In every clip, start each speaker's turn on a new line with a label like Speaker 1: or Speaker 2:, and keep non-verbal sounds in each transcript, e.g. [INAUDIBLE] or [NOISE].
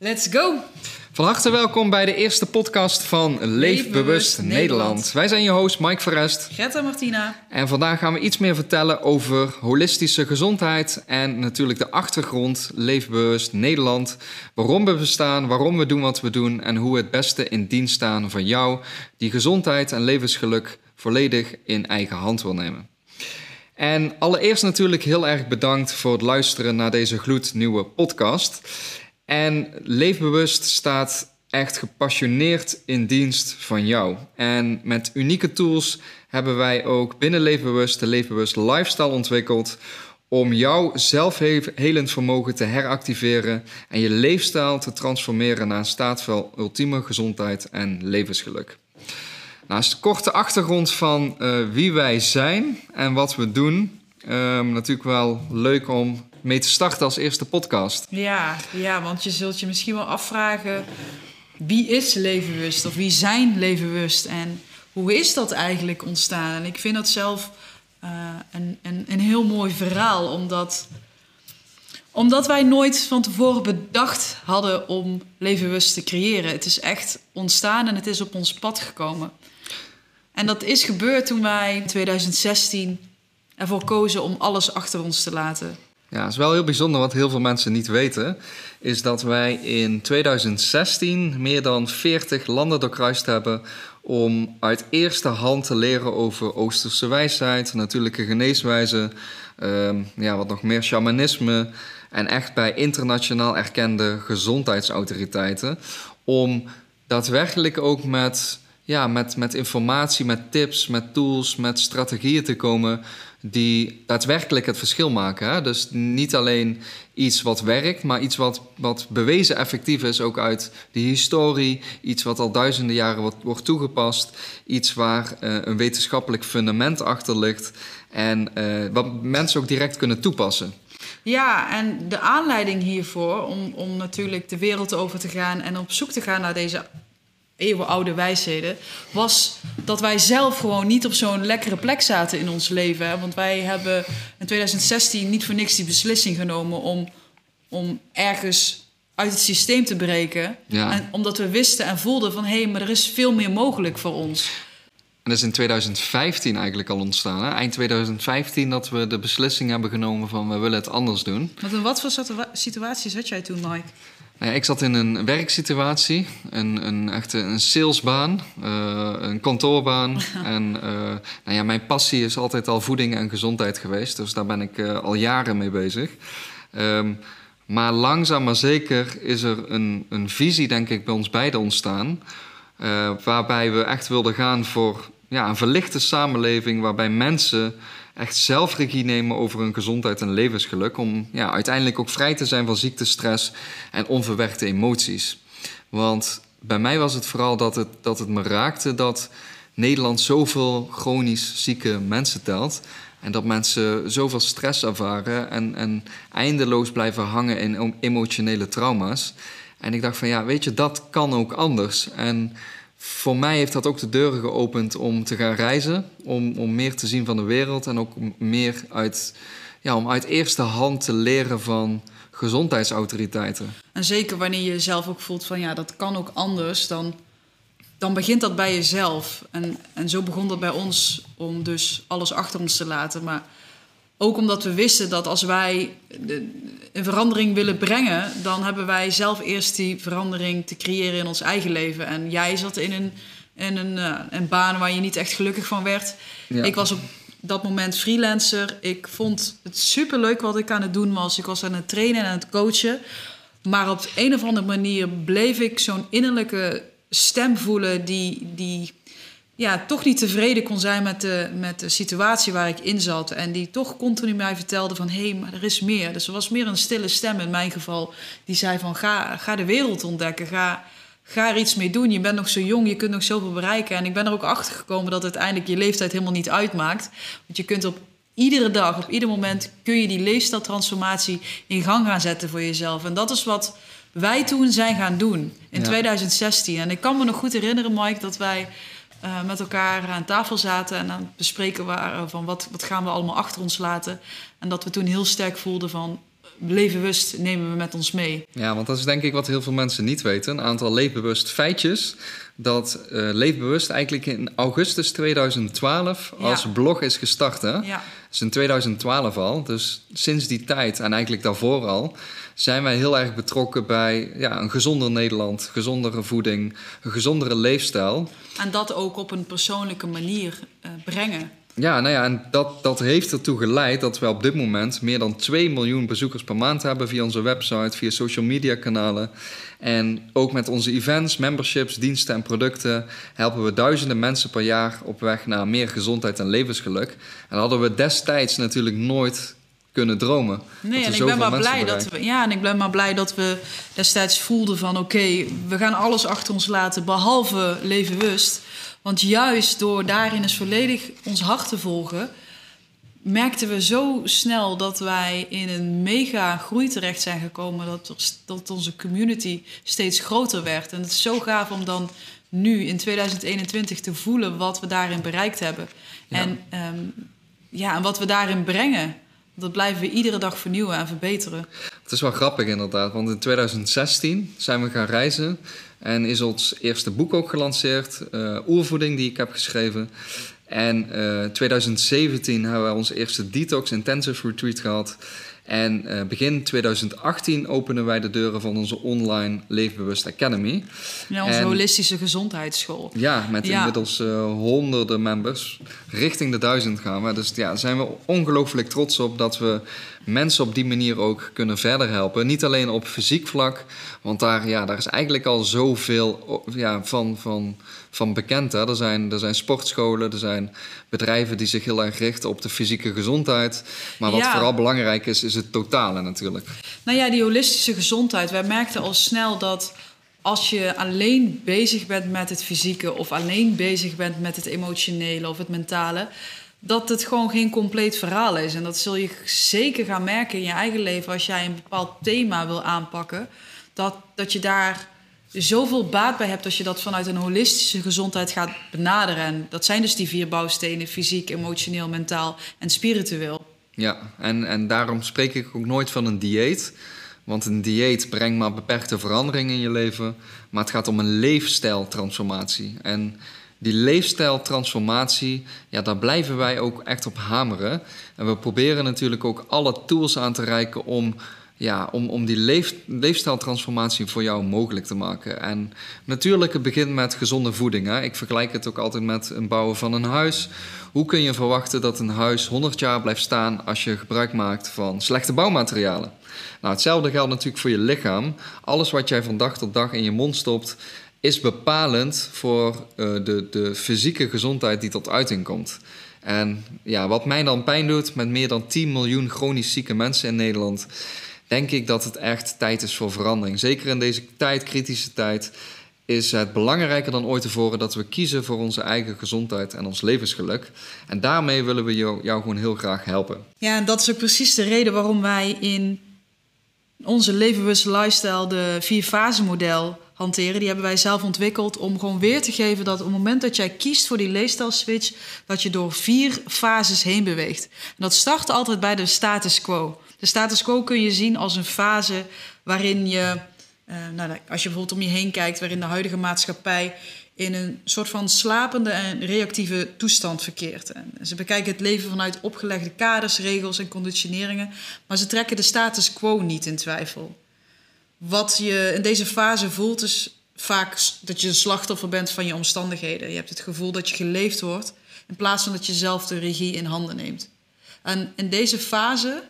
Speaker 1: Let's go!
Speaker 2: Van harte welkom bij de eerste podcast van Leef, Bewust Nederland. Wij zijn je host Mike Verrest.
Speaker 1: Greta Martina.
Speaker 2: En vandaag gaan we iets meer vertellen over holistische gezondheid en natuurlijk de achtergrond Leef Bewust Nederland. Waarom we bestaan, waarom we doen wat we doen en hoe we het beste in dienst staan van jou die gezondheid en levensgeluk volledig in eigen hand wil nemen. En allereerst natuurlijk heel erg bedankt voor het luisteren naar deze gloednieuwe podcast. En Leefbewust staat echt gepassioneerd in dienst van jou. En met unieke tools hebben wij ook binnen Leefbewust de Leefbewust Lifestyle ontwikkeld om jouw zelfhelend vermogen te heractiveren en je leefstijl te transformeren naar een staat van ultieme gezondheid en levensgeluk. Nou, is de korte achtergrond van uh, wie wij zijn en wat we doen. Um, natuurlijk wel leuk om mee te starten als eerste podcast.
Speaker 1: Ja, ja, want je zult je misschien wel afvragen... wie is levenbewust of wie zijn levenbewust... en hoe is dat eigenlijk ontstaan? En ik vind dat zelf uh, een, een, een heel mooi verhaal... omdat omdat wij nooit van tevoren bedacht hadden om levenbewust te creëren. Het is echt ontstaan en het is op ons pad gekomen. En dat is gebeurd toen wij in 2016 ervoor kozen om alles achter ons te laten.
Speaker 2: Ja, het is wel heel bijzonder wat heel veel mensen niet weten. Is dat wij in 2016 meer dan 40 landen doorkruist hebben. om uit eerste hand te leren over Oosterse wijsheid, natuurlijke geneeswijze. Um, ja, wat nog meer shamanisme. En echt bij internationaal erkende gezondheidsautoriteiten. Om daadwerkelijk ook met ja, met, met informatie, met tips, met tools, met strategieën te komen die daadwerkelijk het verschil maken. Hè? Dus niet alleen iets wat werkt, maar iets wat, wat bewezen effectief is, ook uit de historie. Iets wat al duizenden jaren wordt, wordt toegepast. Iets waar uh, een wetenschappelijk fundament achter ligt. En uh, wat mensen ook direct kunnen toepassen.
Speaker 1: Ja, en de aanleiding hiervoor om, om natuurlijk de wereld over te gaan en op zoek te gaan naar deze eeuwenoude wijsheden, was dat wij zelf gewoon niet op zo'n lekkere plek zaten in ons leven. Hè? Want wij hebben in 2016 niet voor niks die beslissing genomen om, om ergens uit het systeem te breken. Ja. En omdat we wisten en voelden van hé, hey, maar er is veel meer mogelijk voor ons.
Speaker 2: En dat is in 2015 eigenlijk al ontstaan. Hè? Eind 2015 dat we de beslissing hebben genomen van we willen het anders doen.
Speaker 1: Want in wat voor situatie zat jij toen, Mike?
Speaker 2: Nou ja, ik zat in een werksituatie, een, een echte een salesbaan, uh, een kantoorbaan. [LAUGHS] en uh, nou ja, mijn passie is altijd al voeding en gezondheid geweest. Dus daar ben ik uh, al jaren mee bezig. Um, maar langzaam maar zeker is er een, een visie, denk ik, bij ons beiden ontstaan. waarbij we echt wilden gaan voor ja, een verlichte samenleving waarbij mensen echt zelfregie nemen over hun gezondheid en levensgeluk. Om ja, uiteindelijk ook vrij te zijn van ziekte, stress en onverwerkte emoties. Want bij mij was het vooral dat het, dat het me raakte dat Nederland zoveel chronisch zieke mensen telt. En dat mensen zoveel stress ervaren en, en eindeloos blijven hangen in emotionele trauma's. En ik dacht van ja, weet je, dat kan ook anders. En voor mij heeft dat ook de deuren geopend om te gaan reizen. Om, om meer te zien van de wereld. En ook meer uit, ja, om uit eerste hand te leren van gezondheidsautoriteiten.
Speaker 1: En zeker wanneer je zelf ook voelt van ja, dat kan ook anders. Dan, dan begint dat bij jezelf. En, en zo begon dat bij ons om dus alles achter ons te laten. Maar ook omdat we wisten dat als wij een verandering willen brengen, dan hebben wij zelf eerst die verandering te creëren in ons eigen leven. En jij zat in een, in een, uh, een baan waar je niet echt gelukkig van werd. Ik was op dat moment freelancer. Ik vond het super leuk wat ik aan het doen was. Ik was aan het trainen en aan het coachen. Maar op een of andere manier bleef ik zo'n innerlijke stem voelen die, die ja, toch niet tevreden kon zijn met de, met de situatie waar ik in zat. En die toch continu mij vertelde van... hé, hey, maar er is meer. Dus er was meer een stille stem in mijn geval... die zei van ga, ga de wereld ontdekken. Ga, ga er iets mee doen. Je bent nog zo jong, je kunt nog zoveel bereiken. En ik ben er ook achter gekomen dat uiteindelijk je leeftijd helemaal niet uitmaakt. Want je kunt op iedere dag, op ieder moment... kun je die leefstijltransformatie in gang gaan zetten voor jezelf. En dat is wat wij toen zijn gaan doen in 2016. En ik kan me nog goed herinneren, Mike, dat wij uh, met elkaar aan tafel zaten en aan het bespreken waren van wat, wat gaan we allemaal achter ons laten. En dat we toen heel sterk voelden van leefbewust nemen we met ons mee.
Speaker 2: Ja, want dat is denk ik wat heel veel mensen niet weten. Een aantal leefbewust feitjes. Dat uh, Leefbewust eigenlijk in augustus 2012 als blog is gestart. Hè?
Speaker 1: Ja.
Speaker 2: Dus in 2012 al. Dus sinds die tijd en eigenlijk daarvoor al zijn wij heel erg betrokken bij ja, een gezonder Nederland, gezondere voeding, een gezondere leefstijl.
Speaker 1: En dat ook op een persoonlijke manier uh, brengen.
Speaker 2: Ja, nou ja, en dat, dat heeft ertoe geleid dat we op dit moment meer dan 2 miljoen bezoekers per maand hebben via onze website, via social media kanalen. En ook met onze events, memberships, diensten en producten helpen we duizenden mensen per jaar op weg naar meer gezondheid en levensgeluk. En hadden we destijds natuurlijk nooit kunnen dromen.
Speaker 1: Nee, en ik ben maar blij dat we. Ja, en ik ben maar blij dat we destijds voelden van oké, we gaan alles achter ons laten, behalve levenwust. Want juist door daarin eens volledig ons hart te volgen, merkten we zo snel dat wij in een mega groei terecht zijn gekomen. Dat, dat onze community steeds groter werd. En het is zo gaaf om dan nu in 2021 te voelen wat we daarin bereikt hebben. En, ehm, ja, en wat we daarin brengen. Dat blijven we iedere dag vernieuwen en verbeteren.
Speaker 2: Het is wel grappig inderdaad, want in 2016 zijn we gaan reizen en is ons eerste boek ook gelanceerd, uh, Oervoeding, die ik heb geschreven. En uh, eh, 2017 hebben we onze eerste Detox Intensive Retreat gehad. En uh, begin 2018 openen wij de deuren van onze online Leefbewust Academy.
Speaker 1: Ja, onze holistische gezondheidsschool.
Speaker 2: Ja, met inmiddels uh, honderden members. Richting de duizend gaan we. Dus ja, daar zijn we ongelooflijk trots op dat we mensen op die manier ook kunnen verder helpen. Niet alleen op fysiek vlak, want daar, ja, daar is eigenlijk al zoveel ja, van, van, van bekend. Hè. Er, zijn, er zijn sportscholen, er zijn bedrijven die zich heel erg richten op de fysieke gezondheid. Maar wat vooral belangrijk is, is het totale natuurlijk.
Speaker 1: Nou ja, die holistische gezondheid. Wij merkten al snel dat als je alleen bezig bent met het fysieke of alleen bezig bent met het emotionele of het mentale, dat het gewoon geen compleet verhaal is. En dat zul je zeker gaan merken in je eigen leven als jij een bepaald thema wil aanpakken. Dat, dat je daar zoveel baat bij hebt als je dat vanuit een holistische gezondheid gaat benaderen. En dat zijn dus die vier bouwstenen: fysiek, emotioneel, mentaal en spiritueel.
Speaker 2: Ja, en, en daarom spreek ik ook nooit van een dieet. Want een dieet brengt maar beperkte veranderingen in je leven. Maar het gaat om een leefstijltransformatie. En die leefstijltransformatie, ja, daar blijven wij ook echt op hameren. En we proberen natuurlijk ook alle tools aan te reiken om, ja, om, om die leef, leefstijltransformatie voor jou mogelijk te maken. En natuurlijk, het begint met gezonde voeding. Hè. Ik vergelijk het ook altijd met een bouwen van een huis. Hoe kun je verwachten dat een huis 100 jaar blijft staan als je gebruik maakt van slechte bouwmaterialen? Nou, hetzelfde geldt natuurlijk voor je lichaam. Alles wat jij van dag tot dag in je mond stopt, is bepalend voor uh, de, de fysieke gezondheid die tot uiting komt. En ja, wat mij dan pijn doet met meer dan 10 miljoen chronisch zieke mensen in Nederland, denk ik dat het echt tijd is voor verandering. Zeker in deze tijd, kritische tijd, is het belangrijker dan ooit tevoren dat we kiezen voor onze eigen gezondheid en ons levensgeluk. En daarmee willen we jou, gewoon heel graag helpen.
Speaker 1: Ja, en dat is ook precies de reden waarom wij in onze levenbewuste lifestyle de vier fase model hanteren. Die hebben wij zelf ontwikkeld om gewoon weer te geven dat op het moment dat jij kiest voor die leefstijl-switch, dat je door vier fases heen beweegt. Dat start altijd bij de status quo. De status quo kun je zien als een fase waarin je, uh, nou, als je bijvoorbeeld om je heen kijkt, waarin de huidige maatschappij in een soort van slapende en reactieve toestand verkeert. En ze bekijken het leven vanuit opgelegde kaders, regels en conditioneringen, maar ze trekken de status quo niet in twijfel wat je in deze fase voelt, is vaak dat je een slachtoffer bent van je omstandigheden. Je hebt het gevoel dat je geleefd wordt, in plaats van dat je zelf de regie in handen neemt. En in deze fase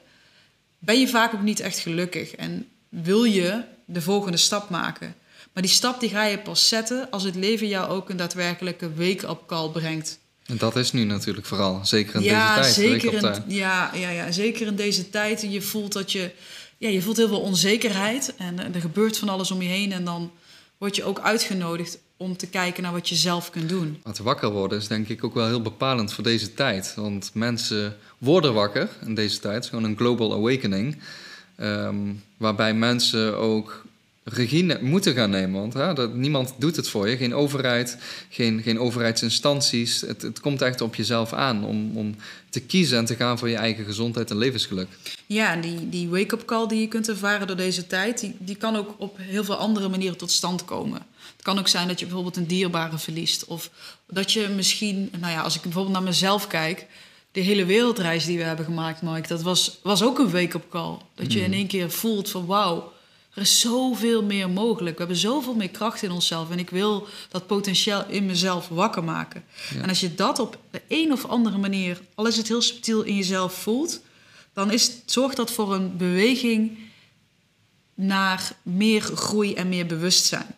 Speaker 1: ben je vaak ook niet echt gelukkig en wil je de volgende stap maken. Maar die stap die ga je pas zetten als het leven jou ook een daadwerkelijke wake-up call brengt.
Speaker 2: En dat is nu natuurlijk vooral, zeker in deze tijd.
Speaker 1: Zeker in, ja, ja, ja, zeker in deze tijd. Je voelt dat je ja, je voelt heel veel onzekerheid en er gebeurt van alles om je heen. En dan word je ook uitgenodigd om te kijken naar wat je zelf kunt doen.
Speaker 2: Het wakker worden is denk ik ook wel heel bepalend voor deze tijd. Want mensen worden wakker in deze tijd. Is gewoon een global awakening. Um, waarbij mensen ook regie moeten gaan nemen. Want hè, dat, niemand doet het voor je. Geen overheid, geen, geen overheidsinstanties. Het, het komt echt op jezelf aan om, om te kiezen en te gaan voor je eigen gezondheid en levensgeluk.
Speaker 1: Ja, en die, die wake-up call die je kunt ervaren door deze tijd, die, die kan ook op heel veel andere manieren tot stand komen. Het kan ook zijn dat je bijvoorbeeld een dierbare verliest. Of dat je misschien, nou ja, als ik bijvoorbeeld naar mezelf kijk, de hele wereldreis die we hebben gemaakt, Mike, dat was, was ook een wake-up call. Dat je in één keer voelt van wauw, er is zoveel meer mogelijk. We hebben zoveel meer kracht in onszelf. En ik wil dat potentieel in mezelf wakker maken. En als je dat op de een of andere manier, al is het heel subtiel, in jezelf voelt, dan is, zorgt dat voor een beweging naar meer groei en meer bewustzijn.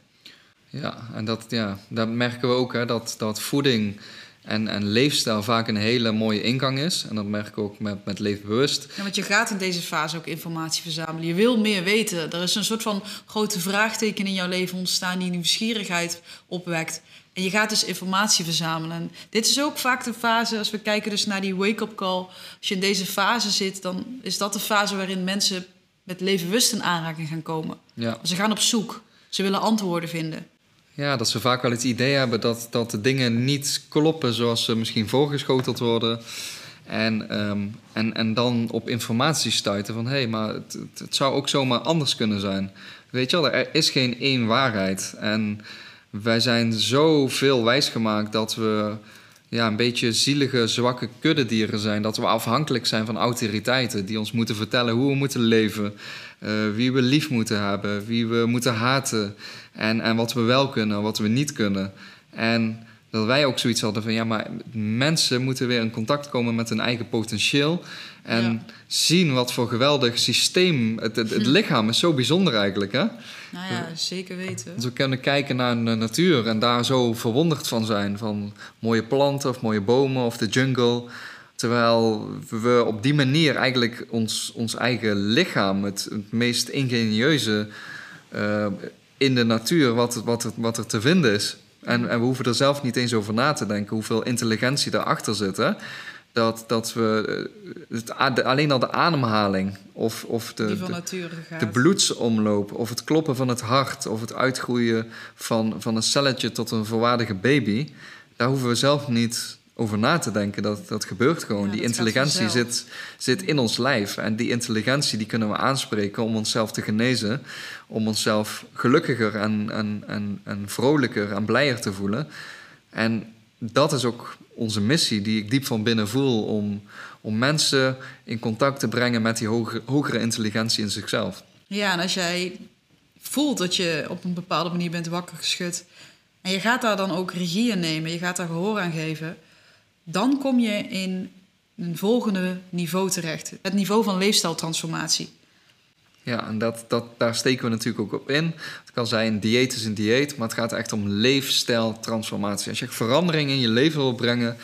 Speaker 2: Ja, en dat, ja, dat merken we ook, hè, dat, dat voeding en, en leefstijl vaak een hele mooie ingang is. En dat merk ik ook met, met leefbewust.
Speaker 1: Ja, want je gaat in deze fase ook informatie verzamelen. Je wil meer weten. Er is een soort van grote vraagteken in jouw leven ontstaan die nieuwsgierigheid opwekt. En je gaat dus informatie verzamelen. En dit is ook vaak de fase, als we kijken dus naar die wake-up call. Als je in deze fase zit, dan is dat de fase waarin mensen met levenbewust in aanraking gaan komen.
Speaker 2: Ja.
Speaker 1: Ze gaan op zoek. Ze willen antwoorden vinden.
Speaker 2: Ja, dat ze vaak wel het idee hebben dat, dat de dingen niet kloppen zoals ze misschien voorgeschoteld worden. En, ehm, en, en dan op informatie stuiten van hé, hey, maar het, het, zou ook zomaar anders kunnen zijn. Weet je wel, er is geen één waarheid. En wij zijn zoveel wijsgemaakt dat we ja, een beetje zielige, zwakke kuddedieren zijn. Dat we afhankelijk zijn van autoriteiten die ons moeten vertellen hoe we moeten leven. Uh, wie we lief moeten hebben, wie we moeten haten. En, en wat we wel kunnen, wat we niet kunnen. En dat wij ook zoiets hadden van ja, maar mensen moeten weer in contact komen met hun eigen potentieel. En zien wat voor geweldig systeem. Het, het, het, [LAUGHS] lichaam is zo bijzonder eigenlijk. Hè?
Speaker 1: Nou ja, zeker weten.
Speaker 2: Dus we kunnen kijken naar de natuur en daar zo verwonderd van zijn. Van mooie planten of mooie bomen of de jungle. Terwijl we op die manier eigenlijk ons, ons eigen lichaam, het, het meest ingenieuze uh, in de natuur, wat, wat, er, wat er te vinden is. En, en we hoeven er zelf niet eens over na te denken hoeveel intelligentie daarachter zit. Hè? Dat, dat we het, alleen al de ademhaling of, of de,
Speaker 1: de,
Speaker 2: de, bloedsomloop of het kloppen van het hart of het uitgroeien van, van een celletje tot een volwaardige baby, daar hoeven we zelf niet over na te denken. Dat, dat gebeurt gewoon. die intelligentie zit, zit in ons lijf. En die intelligentie die kunnen we aanspreken om onszelf te genezen. Om onszelf gelukkiger en, en, en, en vrolijker en blijer te voelen. En dat is ook onze missie, die ik diep van binnen voel. Om, om mensen in contact te brengen met die hogere, hogere intelligentie in zichzelf.
Speaker 1: Ja, en als jij voelt dat je op een bepaalde manier bent wakker geschud. En je gaat daar dan ook regie in nemen, je gaat daar gehoor aan geven dan kom je in een volgende niveau terecht. Het niveau van leefstijltransformatie.
Speaker 2: Ja, en dat, dat, daar steken we natuurlijk ook op in. Het kan zijn dieet is een dieet, maar het gaat echt om leefstijltransformatie. Als je verandering in je leven wil brengen,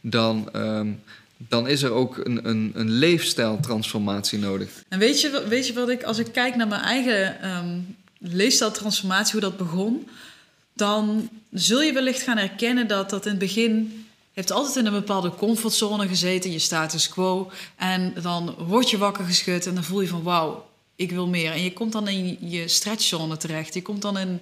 Speaker 2: dan, ehm, dan is er ook een, een, een leefstijltransformatie nodig.
Speaker 1: En weet je, weet je wat ik, als ik kijk naar mijn eigen um, leefstijltransformatie, hoe dat begon, dan zul je wellicht gaan herkennen dat dat in het begin hebt altijd in een bepaalde comfortzone gezeten, je status quo. En dan word je wakker geschud en dan voel je van wauw, ik wil meer. En je komt dan in je stretchzone terecht. Je komt dan in,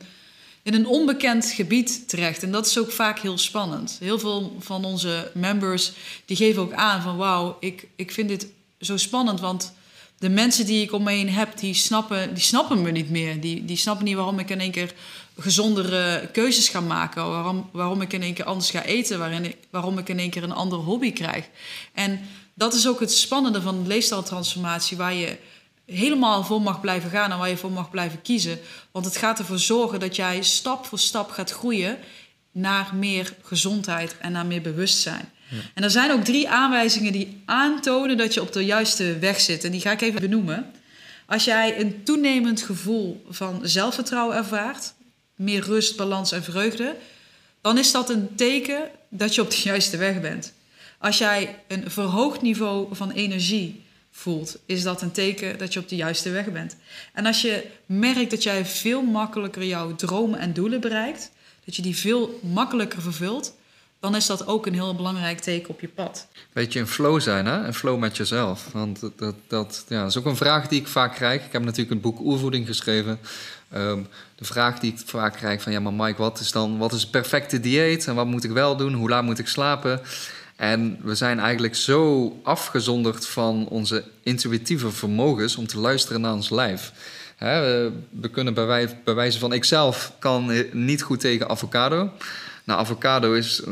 Speaker 1: in een onbekend gebied terecht. En dat is ook vaak heel spannend. Heel veel van onze members die geven ook aan van wauw, ik, ik vind dit zo spannend, want de mensen die ik om me heen heb, die snappen, die snappen me niet meer. Die, die snappen niet waarom ik in één keer gezondere keuzes ga maken. Waarom, waarom ik in één keer anders ga eten. Waarin ik, waarom ik in één keer een andere hobby krijg. En dat is ook het spannende van de leefstijltransformatie. Waar je helemaal voor mag blijven gaan en waar je voor mag blijven kiezen. Want het gaat ervoor zorgen dat jij stap voor stap gaat groeien naar meer gezondheid en naar meer bewustzijn. En er zijn ook drie aanwijzingen die aantonen dat je op de juiste weg zit. En die ga ik even benoemen. Als jij een toenemend gevoel van zelfvertrouwen ervaart, meer rust, balans en vreugde, dan is dat een teken dat je op de [LAUGHS] juiste weg bent. Als jij een verhoogd niveau van energie voelt, is dat een teken dat je op de juiste weg bent. En als je merkt dat jij veel makkelijker jouw dromen en doelen bereikt, dat je die veel makkelijker vervult, dan is dat ook een heel belangrijk teken op je pad.
Speaker 2: Beetje een flow zijn, hè? Een flow met jezelf. Want dat, dat, dat, ja, is ook een vraag die ik vaak krijg. Ik heb natuurlijk een boek Oervoeding geschreven. Ehm, de vraag die ik vaak krijg van... ja, maar Mike, wat is dan wat is het perfecte dieet? En wat moet ik wel doen? Hoe laat moet ik slapen? En we zijn eigenlijk zo afgezonderd van onze intuïtieve vermogens... om te luisteren naar ons lijf. we kunnen bij, wijze van... ikzelf kan niet goed tegen avocado... Nou, avocado is,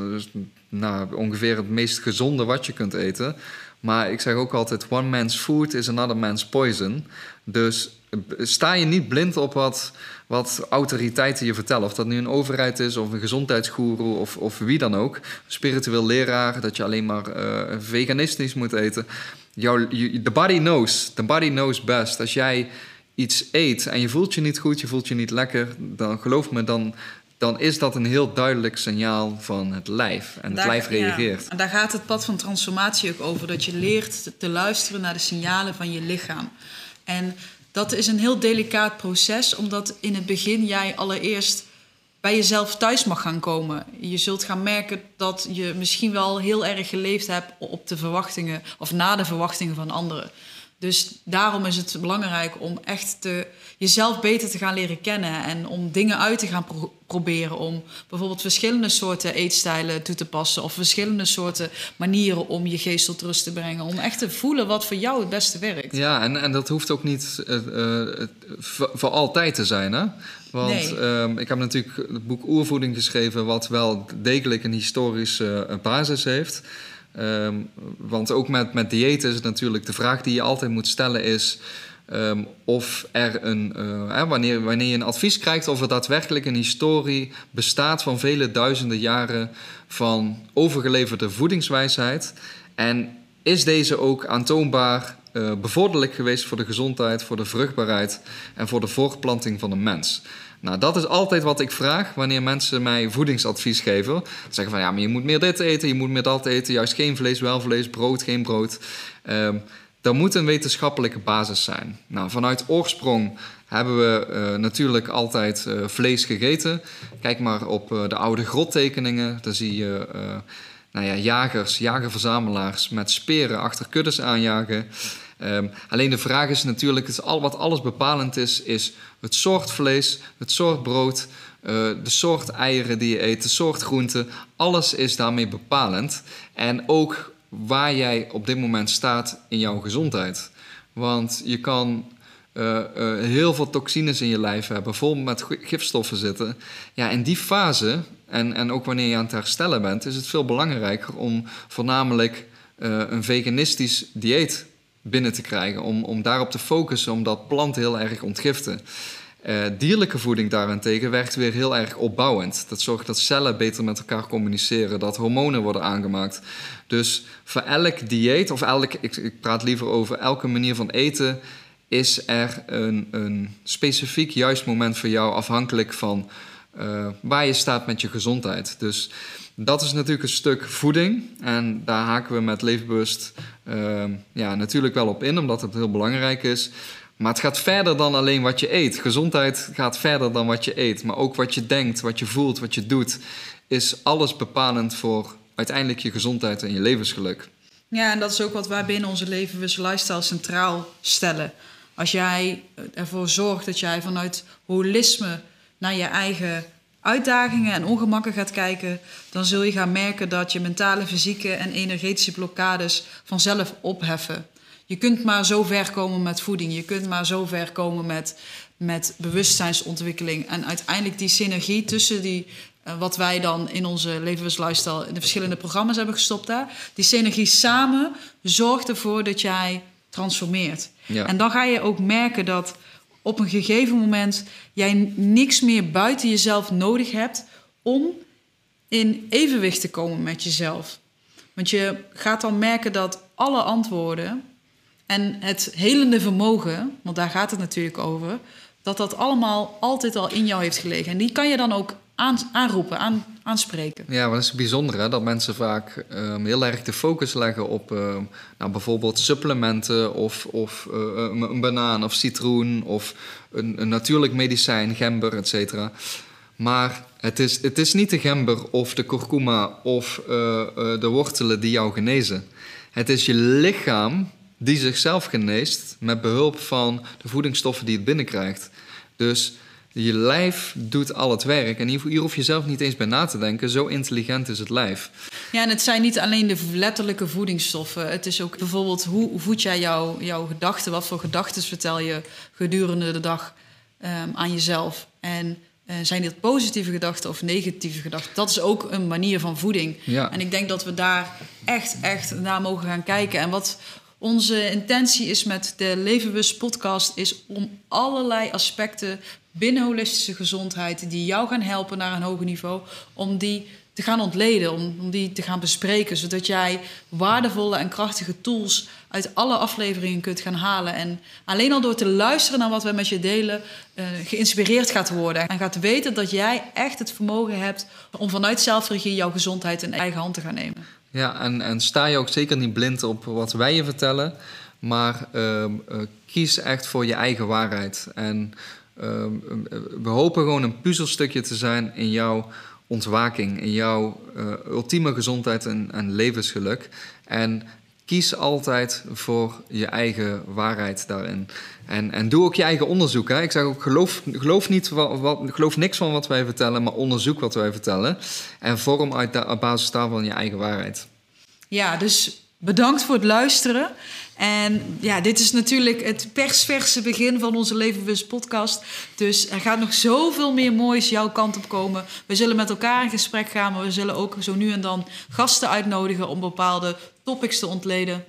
Speaker 2: nou, ongeveer het meest gezonde wat je kunt eten. Maar ik zeg ook altijd: one man's food is another man's poison. Dus sta je niet blind op wat, wat autoriteiten je vertellen. Of dat nu een overheid is, of een gezondheidsgoeroe, of, of wie dan ook. Spiritueel leraar, dat je alleen maar uh, veganistisch moet eten. The body knows. The body knows best. Als jij iets eet en je voelt je niet goed, je voelt je niet lekker, dan geloof me, dan dan is dat een heel duidelijk signaal van het lijf. En het lijf reageert.
Speaker 1: en daar gaat het pad van transformatie ook over. Dat je leert te luisteren naar de signalen van je lichaam. En dat is een heel delicaat proces, omdat in het begin jij allereerst bij jezelf thuis mag gaan komen. Je zult gaan merken dat je misschien wel heel erg geleefd hebt op de verwachtingen of na de verwachtingen van anderen. Dus daarom is het belangrijk om echt te, jezelf beter te gaan leren kennen en om dingen uit te gaan proberen. Om bijvoorbeeld verschillende soorten eetstijlen toe te passen of verschillende soorten manieren om je geest tot rust te brengen. Om echt te voelen wat voor jou het beste werkt.
Speaker 2: Ja, en, en dat hoeft ook niet uh, uh, voor, altijd te zijn, hè? Want nee. Ehm, ik heb natuurlijk het boek Oervoeding geschreven, wat wel degelijk een historische uh, basis heeft. Ehm, want ook met, met dieet is het natuurlijk de vraag die je altijd moet stellen is... Um, of er een, uh, wanneer, wanneer je een advies krijgt, of er daadwerkelijk een historie bestaat van vele duizenden jaren van overgeleverde voedingswijsheid. En is deze ook aantoonbaar uh, bevorderlijk geweest voor de gezondheid, voor de vruchtbaarheid en voor de voortplanting van de mens? Nou, dat is altijd wat ik vraag wanneer mensen mij voedingsadvies geven. Ze zeggen van ja, maar je moet meer dit eten, je moet meer dat eten, juist geen vlees, wel vlees, brood, geen brood. Um, moet een wetenschappelijke basis zijn. Nou, vanuit oorsprong hebben we uh, natuurlijk altijd uh, vlees gegeten. Kijk maar op uh, de oude grottekeningen. Daar zie je nou ja, jagers, jagerverzamelaars met speren achter kuddes aanjagen. Um, alleen de vraag is natuurlijk, is al, wat alles bepalend is, is het soort vlees, het soort brood, uh, de soort eieren die je eet, de soort groenten. Alles is daarmee bepalend. En ook waar jij op dit moment staat in jouw gezondheid. Want je kan uh, uh, heel veel toxines in je lijf hebben, vol met gifstoffen zitten. Ja, in die fase, en, en ook wanneer je aan het herstellen bent, is het veel belangrijker om voornamelijk een veganistisch dieet binnen te krijgen. Om, om daarop te focussen, omdat planten heel erg ontgiften. Uh, dierlijke voeding daarentegen werkt weer heel erg opbouwend. Dat zorgt dat cellen beter met elkaar communiceren, dat hormonen worden aangemaakt. Dus voor elk dieet, of elk, ik, ik praat liever over elke manier van eten, is er een, een specifiek juist moment voor jou afhankelijk van uh, waar je staat met je gezondheid. Dus dat is natuurlijk een stuk voeding. En daar haken we met Leefbewust uh, ja, natuurlijk wel op in, omdat het heel belangrijk is. Maar het gaat verder dan alleen wat je eet. Gezondheid gaat verder dan wat je eet. Maar ook wat je denkt, wat je voelt, wat je doet, is alles bepalend voor uiteindelijk je gezondheid en je levensgeluk.
Speaker 1: Ja, en dat is ook wat wij binnen onze Leefbewust Lifestyle centraal stellen. Als jij ervoor zorgt dat jij vanuit holisme naar je eigen uitdagingen en ongemakken gaat kijken, dan zul je gaan merken dat je mentale, fysieke en energetische blokkades vanzelf opheffen. Je kunt maar zo ver komen met voeding, je kunt maar zo ver komen met, met bewustzijnsontwikkeling. En uiteindelijk die synergie tussen die, uh, wat wij dan in onze levens lifestyle in de verschillende programma's hebben gestopt daar, die synergie samen zorgt ervoor dat jij transformeert. Ja. En dan ga je ook merken dat op een gegeven moment jij niks meer buiten jezelf nodig hebt om in evenwicht te komen met jezelf. Want je gaat dan merken dat alle antwoorden en het helende vermogen, want daar gaat het natuurlijk over, dat dat allemaal altijd al in jou heeft gelegen. En die kan je dan ook aan, aanroepen, aan, aanspreken.
Speaker 2: Ja, maar dat is bijzonder hè? dat mensen vaak um, heel erg de focus leggen op uh, nou, bijvoorbeeld supplementen of, of uh, een banaan of citroen of een, een, natuurlijk medicijn, gember, et cetera. Maar het is, het is niet de gember of de kurkuma of eh, eh, de wortelen die jou genezen. Het is je lichaam die zichzelf geneest met behulp van de voedingsstoffen die het binnenkrijgt. Dus je lijf doet al het werk. En hier hoef je zelf niet eens bij na te denken. Zo intelligent is het lijf.
Speaker 1: Ja, en het zijn niet alleen de letterlijke voedingsstoffen. Het is ook bijvoorbeeld hoe voed jij jou, jouw gedachten? Wat voor gedachten vertel je gedurende de dag ehm, aan jezelf? En uh, zijn dit positieve gedachten of negatieve gedachten? Dat is ook een manier van voeding.
Speaker 2: Ja.
Speaker 1: En ik denk dat we daar echt, echt naar mogen gaan kijken. En wat onze intentie is met de Levenbewust podcast... is om allerlei aspecten binnen holistische gezondheid... die jou gaan helpen naar een hoger niveau... om die te gaan ontleden, om, om die te gaan bespreken... zodat jij waardevolle en krachtige tools uit alle afleveringen kunt gaan halen. En alleen al door te luisteren naar wat wij met je delen... Uh, geïnspireerd gaat worden en gaat weten dat jij echt het vermogen hebt... om vanuit zelfregie jouw gezondheid in eigen hand te gaan nemen.
Speaker 2: Ja, en, en sta je ook zeker niet blind op wat wij je vertellen... maar uh, uh, kies echt voor je eigen waarheid. En ehm, we hopen gewoon een puzzelstukje te zijn in jouw ontwaking, in jouw uh, ultieme gezondheid en, en, levensgeluk. En kies altijd voor je eigen waarheid daarin. En, en doe ook je eigen onderzoek. Hè. Ik zeg ook, geloof, geloof, niet wat, wat, geloof niks van wat wij vertellen, maar onderzoek wat wij vertellen. En vorm uit op basis daarvan je eigen waarheid.
Speaker 1: Ja, dus bedankt voor het luisteren. En ja, dit is natuurlijk het persverse begin van onze Levenbewust podcast. Dus er gaat nog zoveel meer moois jouw kant op komen. We zullen met elkaar in gesprek gaan, maar we zullen ook zo nu en dan gasten uitnodigen om bepaalde topics te ontleden.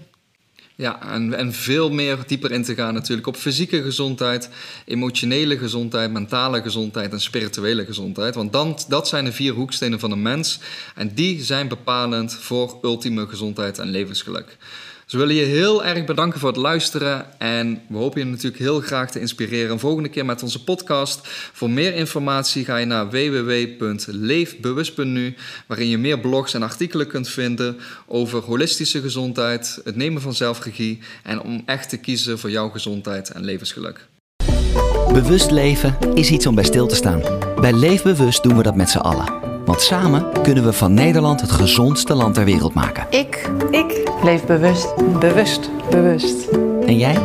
Speaker 2: Ja, en, en veel meer dieper in te gaan natuurlijk op fysieke gezondheid, emotionele gezondheid, mentale gezondheid en spirituele gezondheid. Want dan, dat zijn de vier hoekstenen van een mens en die zijn bepalend voor ultieme gezondheid en levensgeluk. We willen je heel erg bedanken voor het luisteren. En we hopen je natuurlijk heel graag te inspireren. Een volgende keer met onze podcast. Voor meer informatie ga je naar www.leefbewust.nu. Waarin je meer blogs en artikelen kunt vinden over holistische gezondheid, het nemen van zelfregie en om echt te kiezen voor jouw gezondheid en levensgeluk.
Speaker 3: Bewust leven is iets om bij stil te staan. Bij Leefbewust doen we dat met z'n allen. Want samen kunnen we van Nederland het gezondste land ter wereld maken.
Speaker 4: Ik, ik leef bewust, bewust, bewust.
Speaker 3: En jij?